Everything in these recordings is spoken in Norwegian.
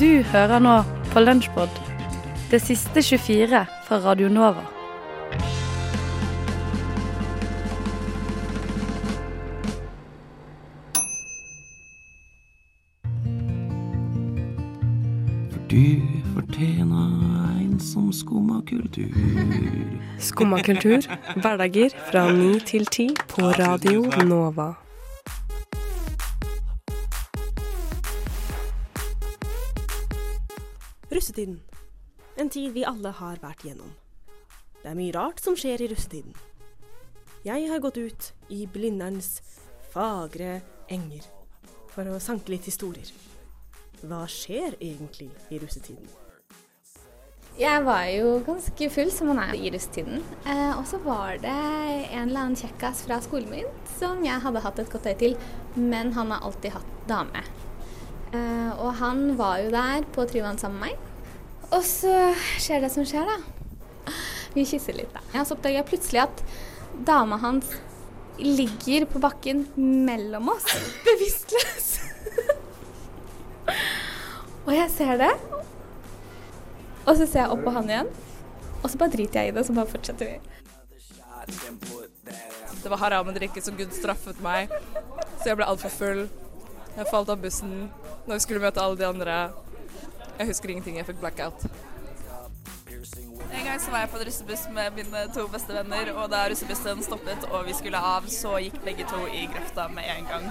Du hører nå på Lunsjpod, det siste 24 fra Radio Nova. For du som skumma kultur. Skumma kultur, hverdager fra ni til ti på Radio Nova. Russetiden. En tid vi alle har vært gjennom. Det er mye rart som skjer i russetiden. Jeg har gått ut i Blindern's fagre enger for å sanke litt historier. Hva skjer egentlig i russetiden? Jeg var jo ganske full, som man er i russetiden. Eh, og så var det en eller annen kjekkas fra skolen min som jeg hadde hatt et godt øye til, men han har alltid hatt dame. Eh, og han var jo der på Tryvann sammen med meg. Og så skjer det som skjer, da. Vi kysser litt, da. Ja, så oppdager jeg plutselig at dama hans ligger på bakken mellom oss, bevisstløs. og jeg ser det, og så ser jeg opp på han igjen, og så bare driter jeg i det, så bare fortsetter vi. Det var haram å drikke, så Gud straffet meg. Så jeg ble altfor full. Jeg falt av bussen når vi skulle møte alle de andre. Jeg husker ingenting, jeg fikk blackout. En gang så var jeg på en russebuss med mine to beste venner, og da russebussen stoppet og vi skulle av, så gikk begge to i grøfta med en gang.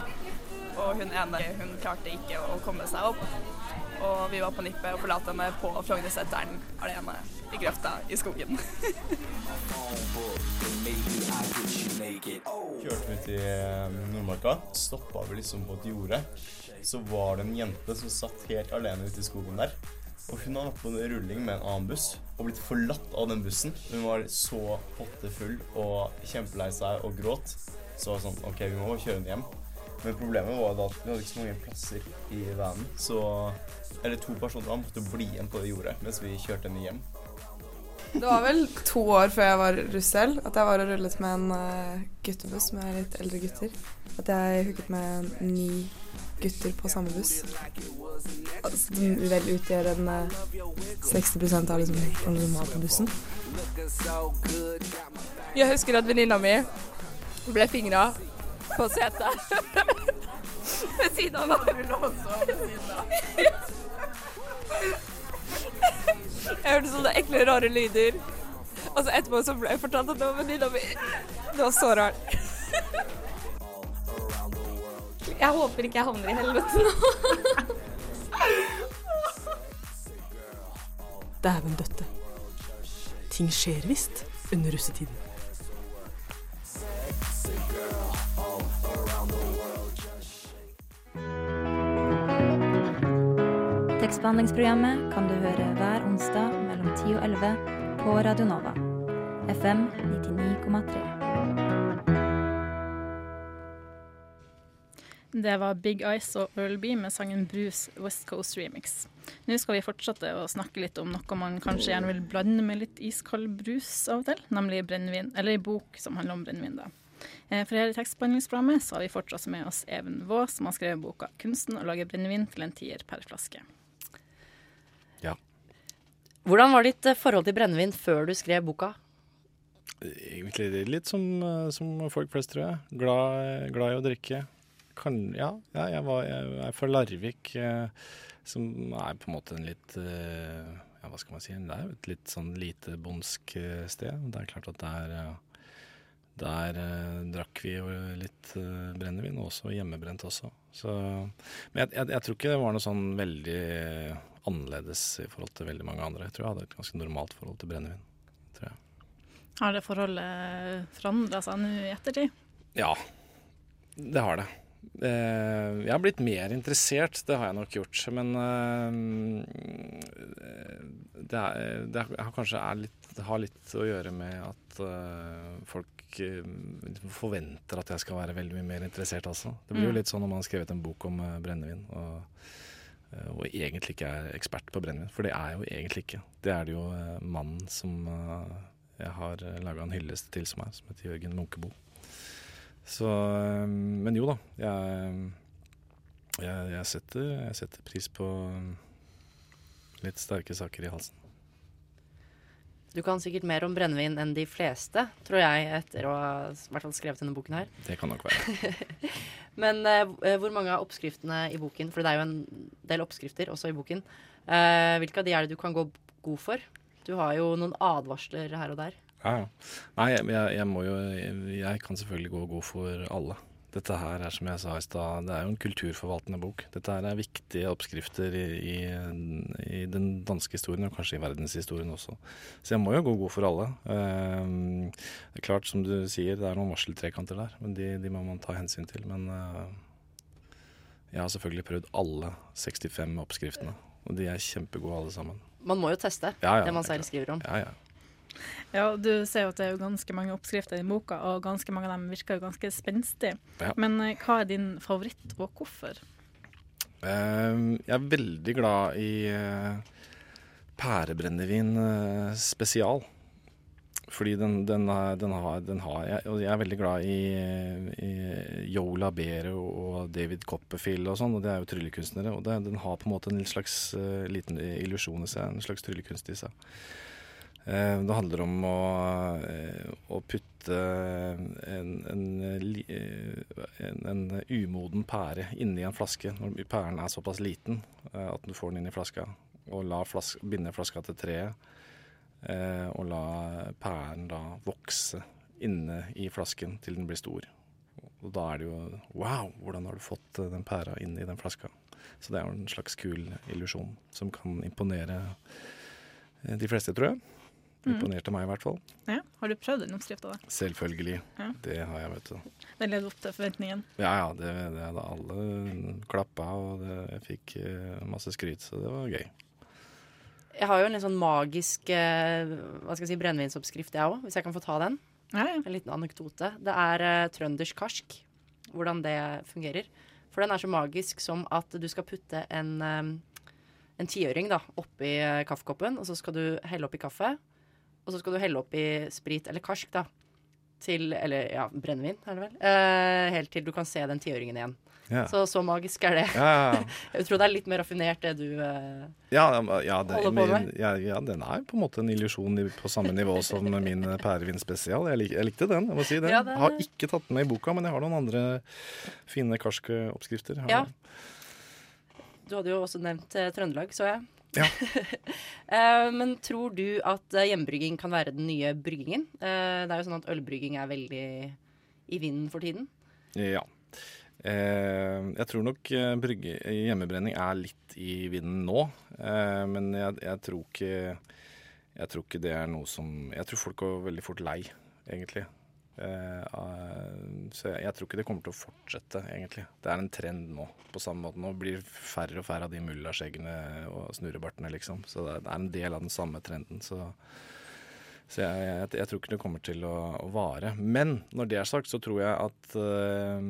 Og hun ene hun klarte ikke å komme seg opp. Og vi var på nippet å forlate henne på Frognerseteren alene i grøfta i skogen. Kjørte vi til eh, Nordmarka. Stoppa vi liksom på et jorde. Så var det en jente som satt helt alene ute i skogen der. Og hun hadde vært på en rulling med en annen buss og blitt forlatt av den bussen. Hun var så pottefull og kjempelei seg og gråt. Så var det sånn OK, vi må kjøre henne hjem. Men problemet var da at vi hadde ikke så mange plasser i vanen. Så Eller to personer måtte bli igjen på det jordet mens vi kjørte henne hjem. Det var vel to år før jeg var russ selv, at jeg var og rullet med en uh, guttebuss med litt eldre gutter. At jeg hooket med ni gutter på samme buss. Altså, Som vel utgjør en uh, 60% av liksom, den normale bussen. Jeg husker at venninna mi ble fingra på setet ved siden av meg. Jeg hørte sånne ekle, rare lyder. Og så etterpå så ble jeg fortalt at det var venninna mi. Det var så rart. Jeg håper ikke jeg havner i helvete nå. Dæven døtte. Ting skjer visst under russetiden. Tekstbehandlingsprogrammet kan du høre hver onsdag mellom 10 og 11 på Radio Nova. FM 99,3. Det var Big Ice og Earl B med sangen Bruce West Coast Remix. Nå skal vi fortsette å snakke litt om noe man kanskje gjerne vil blande med litt iskald brus av og til, nemlig brennevin, eller ei bok som handler om brennevin. da. Eh, For her i tekstbehandlingsprogrammet så har vi fortsatt med oss Even Vaa, som har skrevet boka 'Kunsten å lage brennevin til en tier per flaske'. Hvordan var ditt eh, forhold til brennevin før du skrev boka? Egentlig litt som, eh, som folk flest, tror jeg. Glad, glad i å drikke. Kan, ja, jeg, var, jeg er fra Larvik, eh, som er på en måte en litt eh, Ja, hva skal man si? Det er jo et litt sånn lite bondsk eh, sted. Det er klart at det eh, der eh, drakk vi jo litt eh, brennevin, og også hjemmebrent også. Så, men jeg, jeg, jeg tror ikke det var noe sånn veldig annerledes i forhold til veldig mange andre. Jeg tror jeg hadde et ganske normalt forhold til brennevin. tror jeg. Har det forholdet forandra seg nå i ettertid? Ja, det har det. Eh, jeg har blitt mer interessert, det har jeg nok gjort. Men eh, det, er, det har kanskje litt, har litt å gjøre med at eh, folk eh, forventer at jeg skal være veldig mye mer interessert, altså. Det blir jo Mm. litt sånn når man har skrevet en bok om eh, brennevin. Og, eh, og egentlig ikke er ekspert på brennevin, for det er jeg jo egentlig ikke. Det er det jo mannen som jeg har laga en hyllest til som er, som heter Jørgen Munkebo. Så Men jo da. Jeg, jeg, jeg, setter, jeg setter pris på Litt sterke saker i halsen. Du kan sikkert mer om brennevin enn de fleste, tror jeg, etter å ha i hvert fall skrevet denne boken her. Det kan nok være. Men eh, hvor mange av oppskriftene i boken, for det er jo en del oppskrifter også i boken, eh, hvilke av de er det du kan gå god for? Du har jo noen advarsler her og der. Ja, ja. Nei, jeg, jeg, må jo jeg kan selvfølgelig gå god for alle. Dette her er som jeg sa i stad, det er jo en kulturforvaltende bok. Dette her er viktige oppskrifter i, i, i den danske historien, og kanskje i verdenshistorien også. Så jeg må jo gå god for alle. Um, det er klart, som du sier, det er noen varseltrekanter der, men de, de må man ta hensyn til. Men uh, jeg har selvfølgelig prøvd alle 65 oppskriftene, og de er kjempegode alle sammen. Man må jo teste Ja, ja, det man selv skriver om. Ja, ja. Ja, du ser jo at det er jo ganske mange oppskrifter i boka, og ganske mange av dem virker jo ganske spenstige. Ja. Men eh, hva er din favoritt, og hvorfor? Ehm, jeg er veldig glad i uh, pærebrennevin eh, spesial. Fordi den, den, den, har, den har jeg, Og jeg er veldig glad i, i Labere og David Copperfield og sånn, og det er jo tryllekunstnere. Og det, den har på en måte en slags eh, liten illusjon i seg, en slags tryllekunst i seg. Eh, det handler om å, eh, å putte en, en, eh, en, en umoden pære inni en flaske når pæren er såpass liten at du får den inn i flaska. Og la flask, binde flaska til treet. Og la pæren da vokse inne i flasken til den blir stor. Og da er det jo Wow, hvordan har du fått den pæra inn i den flaska? Så det er jo en slags kul illusjon som kan imponere de fleste, tror jeg. Mhm. Imponerte meg i hvert fall. Ja, har du prøvd den oppskrifta, da? Selvfølgelig. Ja. Det har jeg, vet du. Den levde opp til forventningen. Ja ja, det, det hadde alle klappa, og det, jeg fikk eh, masse skryt, så det var gøy. Jeg har jo en litt sånn magisk eh, hva skal jeg si, brennevinsoppskrift, jeg òg, hvis jeg kan få ta den. En liten anekdote. Det er uh, trøndersk karsk, hvordan det fungerer. For den er så magisk som at du skal putte en, eh, en tiøring da, oppi eh, kaffekoppen, og så skal du helle oppi kaffe. Og så skal du helle oppi sprit, eller karsk, da. Til Eller ja, brennevin, er det vel. Eh, helt til du kan se den tiøringen igjen. Ja. Så så magisk er det. Ja. Jeg tror det er litt mer raffinert, det du eh, Ja, ja, det, Holder på men, med. ja, ja, den er på en måte en illusjon på samme nivå som min pærevinspesial. Jeg, lik, jeg likte den, jeg må si det. Ja, det- Har ikke tatt den med i boka, men jeg har noen andre fine karske oppskrifter. Ja. Du hadde jo også nevnt eh, Trøndelag, så jeg. Ja. Eh, men tror du at eh, hjemmebrygging kan være den nye bryggingen? Eh, det er jo sånn at ølbrygging er veldig i vinden for tiden. Ja. Jeg tror nok brygge, hjemmebrenning er litt i vinden nå. Men jeg, jeg tror ikke Jeg tror ikke det er noe som Jeg tror folk går veldig fort lei, egentlig. Eh, eh, så jeg, tror ikke det kommer til å fortsette, egentlig. Det er en trend nå. På samme måte nå blir færre og færre av de mullaskjeggene og snurrebartene, liksom. Så det er, en del av den samme trenden. Så så jeg, jeg, jeg tror ikke det kommer til å, å vare. Men når det er sagt, så tror jeg at øh,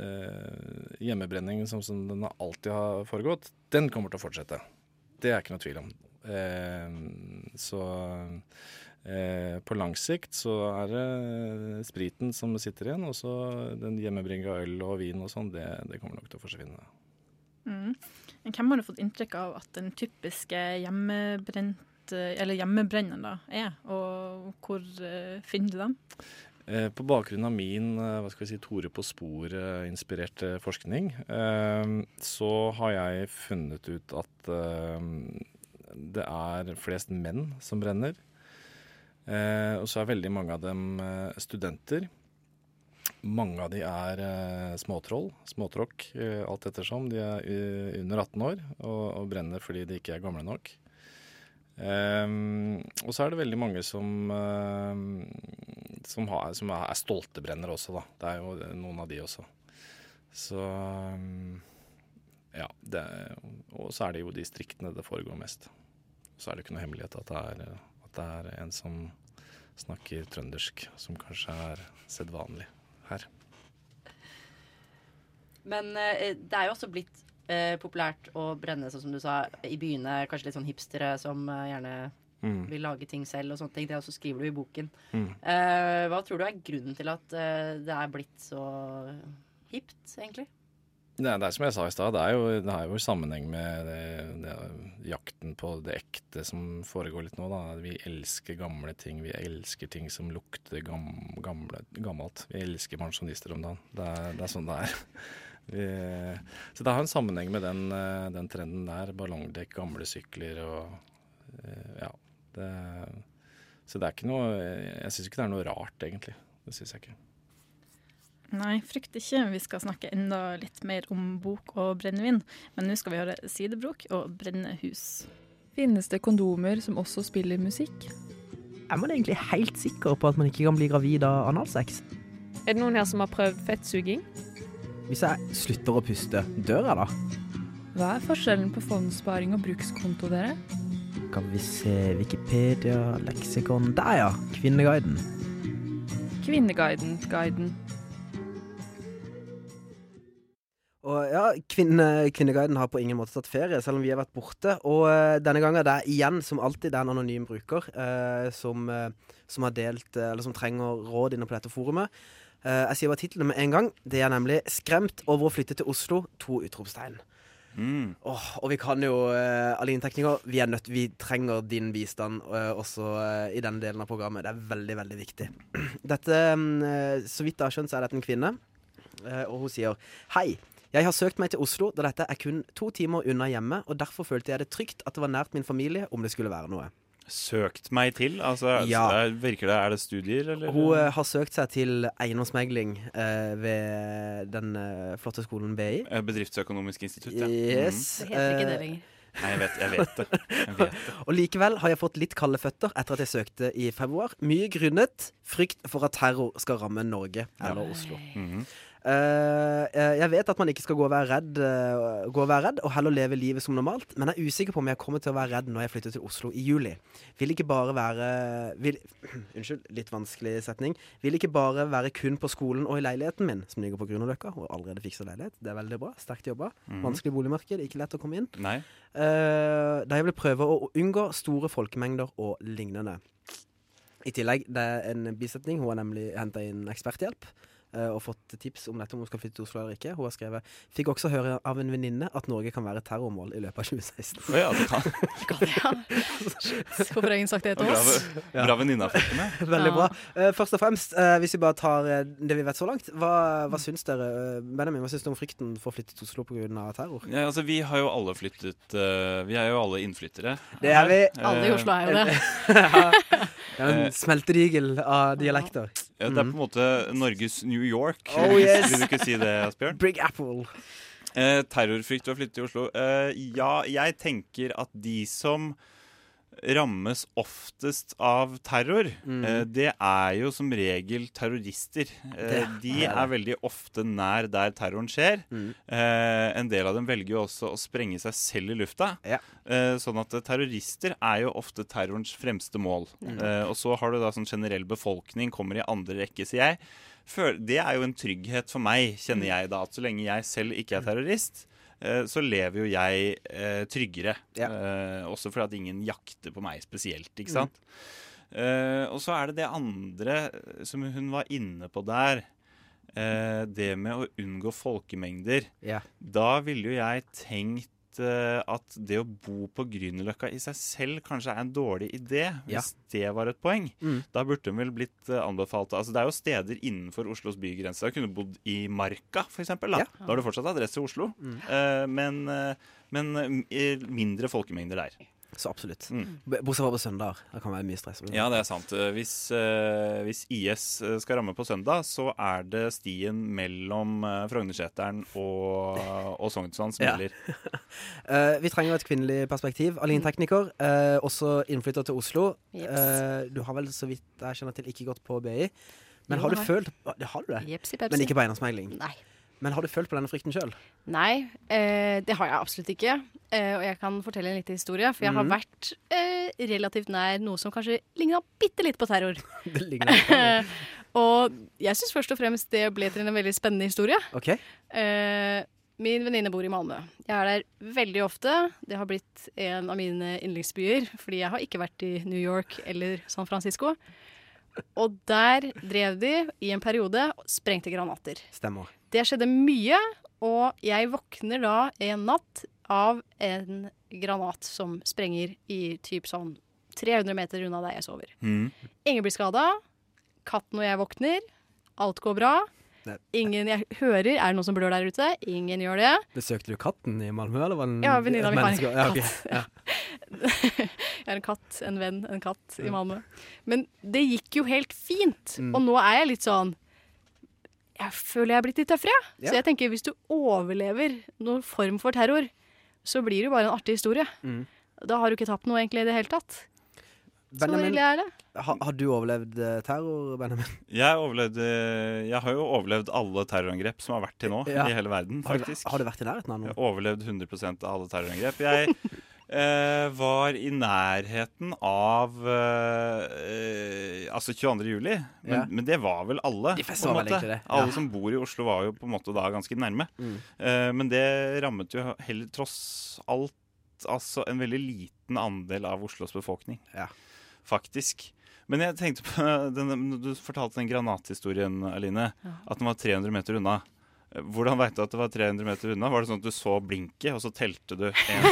øh, som, som den alltid har foregått, den kommer til å fortsette. Det er ikke noe tvil om. Eh, så på lang sikt så er det spriten som sitter igjen, og så den hjemmebrygga øl og vin og sånn, det, det kommer nok til å forsvinne. Mm. Hvem har du fått inntrykk av at den typiske hjemmebrent, eller hjemmebrennen da, er, og hvor eh, finner du? Eh, På bakgrunn av min eh, hva skal vi si, Tore på sporet-inspirert eh, forskning, eh, så har jeg funnet ut at eh, det er flest menn som brenner. Eh, Og så er veldig mange av dem eh, studenter. Mange av de er eh, småtroll, småtråkk, eh, alt ettersom. De er eh, under 18 år og, og brenner fordi de ikke er gamle nok. Eh, og så er det veldig mange som, ehm, som, har, som er, er stolte brennere også, da. Det er jo noen av de også. Så ehm, ja. Det, og så er det jo de distriktene det foregår mest. Så er det ikke noe hemmelighet at det er, at det er en som snakker trøndersk, som kanskje er sedvanlig her. Men eh, det er jo også blitt eh, populært å brenne, sånn som du sa, i byene. Kanskje litt sånn hipstere som eh, gjerne Mm. vil lage ting selv og sånne ting. Det også skriver du i boken. Mm. Eh, hva tror du er grunnen til at eh, det er blitt så hipt, egentlig? Det, det er som jeg sa i stad, det, det har jo sammenheng med det, det, jakten på det ekte som foregår litt nå. Da. Vi elsker gamle ting. Vi elsker ting som lukter gam, gamle, gammelt. Vi elsker pensjonister om dagen. Det det er sånn det er. Vi, så det har en sammenheng med den, den trenden der. Ballongdekk, gamle sykler og eh, Ja. Så det er ikke noe Jeg syns ikke det er noe rart, egentlig. Det syns jeg ikke. Nei, frykt ikke. Vi skal snakke enda litt mer om bok og brennevin. Men nå skal vi høre Sidebrok og Brenne hus. Finnes det kondomer som også spiller musikk? Er man egentlig helt sikker på at man ikke kan bli gravid av analsex? Er det noen her som har prøvd fettsuging? Hvis jeg slutter å puste, dør jeg da? Hva er forskjellen på fondssparing og brukskonto, dere? Kan vi se Wikipedia, leksikon Der, ja! Kvinneguiden. Kvinneguiden, Og ja, kvinne, Kvinneguiden har på ingen måte tatt ferie, selv om vi har vært borte. Og uh, denne gangen det er igjen, som alltid, det er en anonym bruker uh, som, uh, som har delt, eh, eller som trenger råd inne på dette forumet. Eh, jeg sier bare tittelen med en gang. Det er nemlig 'Skremt over å flytte til Oslo'. To utropstegn. Åh, og vi kan jo, uh, Aline Tekniker, vi, er nødt, vi trenger din bistand eh, også eh, i denne delen av programmet. Det er veldig, veldig viktig. Dette, mm, eh, Så vidt jeg har skjønt, så er dette en kvinne. Eh, og hun sier Hei. Jeg har søkt meg til Oslo da dette er kun to timer unna hjemme, og derfor følte jeg det trygt at det var nært min familie om det skulle være noe. Søkt meg til? Altså, Ja. det, virker det, Er det studier, eller? Hun uh, har søkt seg til eiendomsmegling uh, ved den uh, flotte skolen BI. Bedriftsøkonomisk institutt, ja. Yes. Det heter ikke det lenger. Nei, jeg vet, jeg vet det. Jeg vet det. Og likevel har jeg fått litt kalde føtter etter at jeg søkte i februar. Mye grunnet frykt for at terror skal ramme Norge eller Oslo. Mm eh, jeg vet at man ikke skal gå og være redd, eh, gå og være redd og heller leve livet som normalt, men jeg er usikker på om jeg kommer til å være redd når jeg flytter til Oslo i juli. Vil ikke bare være vil, Unnskyld, litt vanskelig setning. Vil ikke bare være kun på skolen og i leiligheten min, som ligger på Grünerløkka, og allerede fikser leilighet. Det er veldig bra. Sterkt jobba. Mhm. Vanskelig boligmarked, ikke lett å komme inn. Nei. Uh, da jeg vil prøve å unngå store folkemengder og lignende. I tillegg, det er en bisetning. Hun har nemlig henta inn eksperthjelp. Eh, og fått tips om nettopp om hun skal flytte til Oslo eller ikke. Hun har skrevet Fikk også høre av en venninne at Norge kan være terrormål i løpet av 2016. Oh, ja, det kan. Hvorfor har ingen sagt det til oss? Bra, bra venninne har fått det med. Veldig bra. Eh, først og fremst, eh, hvis vi bare tar det vi vet så langt, hva, hva syns dere? Benjamin, hva syns du om frykten for å flytte til Oslo pga. terror? Ja, altså, vi har jo alle flyttet Vi er jo alle innflyttere. Det er vi. Alle i Oslo er jo det. Det er en smelterigel av dialekter. Ja, det er på en måte Norges New York. Oh, yes. vil du ikke si det, Asbjørn? Big Apple. Eh, terrorfrykt ved å flytte til Oslo. Eh, ja, jeg tenker at de som rammes oftest av terror, Mm. eh, det er jo som regel terrorister. Eh, de er veldig ofte nær der terroren skjer. Mm. Eh, en del av dem velger jo også å sprenge seg selv i lufta. Ja. Eh, sånn at terrorister er jo ofte terrorens fremste mål. Mm. Eh, og så har du da sånn generell befolkning kommer i andre rekke, sier jeg. Det er jo en trygghet for meg, kjenner jeg da. At så lenge jeg selv ikke er terrorist, så lever jo jeg eh, tryggere. Eh, også fordi at ingen jakter på meg spesielt, ikke Mm. sant. Eh, og så er det det andre som hun var inne på der. Eh, det med å unngå folkemengder. Ja. Da ville jo jeg tenkt eh, at det å bo på Grünerløkka i seg selv kanskje er en dårlig idé, hvis det var et poeng. Mm. Da burde den vel blitt eh, anbefalt Altså Det er jo steder innenfor Oslos bygrense. Jeg kunne bodd i Marka, f.eks. Da. Ja. da har du fortsatt adresse i Oslo, Mm. Eh, men, eh, men eh, mindre folkemengder der. Så absolutt. Mm. Bortsett fra på søndager. Det kan være mye stress. Ja, det er sant. Eh, Hvis, eh, hvis IS eh, skal ramme på søndag, så er det stien mellom uh, Frognerseteren og, og Sognsvann som gjelder. Eh, vi trenger et kvinnelig perspektiv. Aline Tekniker, eh, også innflytter til Oslo. Jeps. Eh, du har vel, så vidt jeg kjenner til, ikke gått på BI. Men Jo, har du har følt Det har du det? Jepsi pepsi. Men ikke på eiendomsmegling? Nei. Men har du følt på denne frykten sjøl? Nei, eh, det har jeg absolutt ikke. Eh, og jeg kan fortelle en liten historie, for jeg har Mhm. vært eh, relativt nær noe som kanskje ligna bitte litt på terror. Det ligner på det. og jeg syns først og fremst det ble til en veldig spennende historie. OK? Eh, min venninne bor i Malmö. Jeg er der veldig ofte. Det har blitt en av mine yndlingsbyer, fordi jeg har ikke vært i New York eller San Francisco. Og der drev de i en periode og sprengte granater. Stemmer. Det skjedde mye, Og jeg våkner da en natt av en granat som sprenger i typ sånn 300 meter unna der jeg sover. Mm. Ingen blir skada. Katten og jeg våkner. Alt går bra. Ingen jeg hører. Er det noen som blør der ute? Ingen gjør det. Besøkte du katten i Malmö, eller var den Ja, venninna mi har menneske? katt. Ja, okay. Ja. Jeg har en katt, en venn, en katt i Malmö. Men det gikk jo helt fint. Mm. Og nå er jeg litt sånn Jeg føler jeg er blitt litt tøffere. jeg. Ja. Så jeg tenker hvis du overlever noen form for terror, så blir det jo bare en artig historie. Mm. Da har du ikke tapt noe egentlig i det hele tatt. Benjamin, er ha, har du overlevd eh, terror, Benjamin? Jeg, overlevde, jeg har jo overlevd alle terrorangrep som har vært til nå Ja. i hele verden, Har du, faktisk. har du vært i nærheten av Jeg noe? har overlevd 100% av alle terrorangrep. Jeg eh, var i nærheten av eh, Altså 22. juli, men, Ja. men det var vel alle. De fleste var vel egentlig det, ja. Alle som bor i Oslo var jo på en måte da ganske nærme. Mm. Eh, men det rammet jo heller tross alt altså en veldig liten andel av Oslos befolkning. Ja. Faktisk. Men jeg tenkte på den, Du fortalte den granathistorien, Aline. At den var 300 meter unna. Hvordan veit du at det var 300 meter unna? Var det sånn at du så blinket, og så telte du én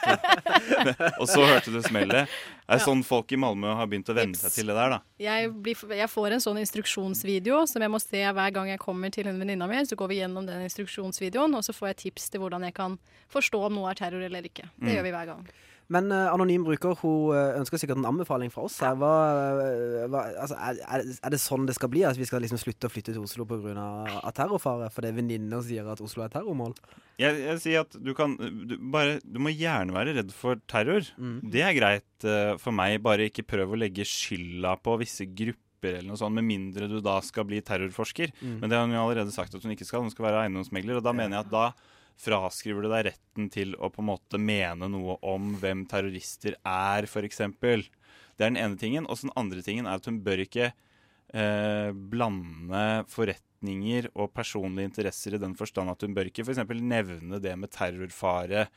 Og så hørte du smellet? Det er Ja. sånn folk i Malmö har begynt å venne seg til det der, da. Jeg, blir, jeg får en sånn instruksjonsvideo som jeg må se hver gang jeg kommer til en venninna mi. Så går vi gjennom den instruksjonsvideoen, og så får jeg tips til hvordan jeg kan forstå om noe er terror eller ikke. Det Mm. gjør vi hver gang. Men uh, anonym bruker hun eh, ønsker sikkert en anbefaling fra oss. her. Hva, eh, hva, altså, er, er, det sånn det skal bli? At vi skal liksom slutte å flytte til Oslo pga. terrorfare? Fordi venninner sier at Oslo er terrormål? Jeg, jeg sier at du kan du, bare, du må gjerne være redd for terror. Mm. Det er greit uh, for meg. Bare ikke prøv å legge skylda på visse grupper eller noe sånt, med mindre du da skal bli terrorforsker. Mm. Men det har hun jo allerede sagt at hun ikke skal. Hun skal være eiendomsmegler. Og da mener jeg at da fraskriver du deg retten til å på en måte mene noe om hvem terrorister er, f.eks. Det er den ene tingen. Og den andre tingen er at hun bør ikke eh, blande forretninger og personlige interesser i den forstand at hun bør ikke f.eks. nevne det med terrorfare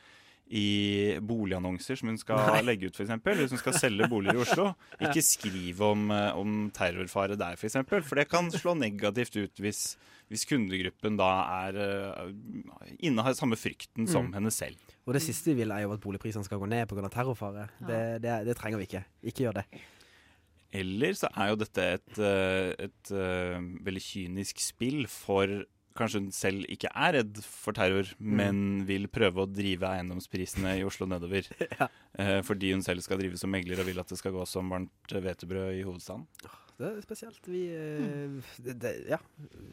i boligannonser som hun skal Nei. legge ut, f.eks. Hvis hun skal selge boliger i Oslo. Ikke skriv om, eh, om terrorfare der, f.eks. For, for det kan slå negativt ut hvis, hvis kundegruppen da er uh, innehar samme frykten som Mm. henne selv. Og det siste vi vil, er jo at boligprisene skal gå ned pga. terrorfare. Det, det, det trenger vi ikke. Ikke gjør det. Eller så er jo dette et, et, et eh, veldig kynisk spill for Kanskje hun selv ikke er redd for terror, men vil prøve å drive eiendomsprisene i Oslo nedover. ja. fordi hun selv skal drive som megler og vil at det skal gå som varmt hvetebrød i hovedstaden. Det er spesielt. Vi, eh, det, det, ja,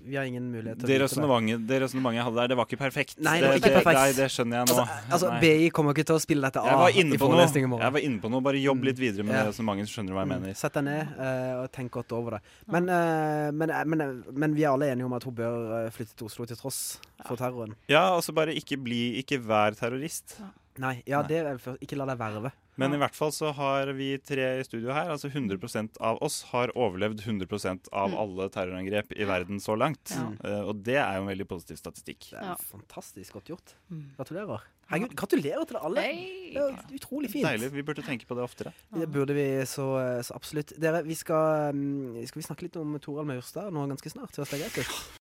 vi har ingen mulighet til Det vite resonnementet det resonnementet jeg hadde der, det var ikke perfekt. Nei, det ikke perfekt. Nei, det skjønner jeg nå. Altså, altså BI kommer ikke til å spille dette jeg av var inne i på noe. Jeg var inne på noe. Bare jobb litt videre med Ja. det resonnementet, så skjønner du hva jeg Mm. mener. Sett deg ned uh, og tenk godt over det. Men, uh, men, eh, men, eh, men vi er alle enige om at hun bør eh, flytte til Oslo til tross for terroren. Ja, altså bare ikke bli Ikke vær terrorist. Nei, ja, det er for, ikke la deg verve. Men i hvert fall så har vi tre i studio her. Altså 100% av oss har overlevd 100 av Mm. alle terrorangrep i verden så langt. Ja. Uh, og det er jo en veldig positiv statistikk. Det er fantastisk godt gjort. Gratulerer. Herregud, gratulerer til alle. Det er utrolig fint. Deilig. Vi burde tenke på det oftere. Det burde vi så, så absolutt. Dere, vi skal, mm, skal vi snakke litt om Torald Maurstad nå ganske snart? Det er?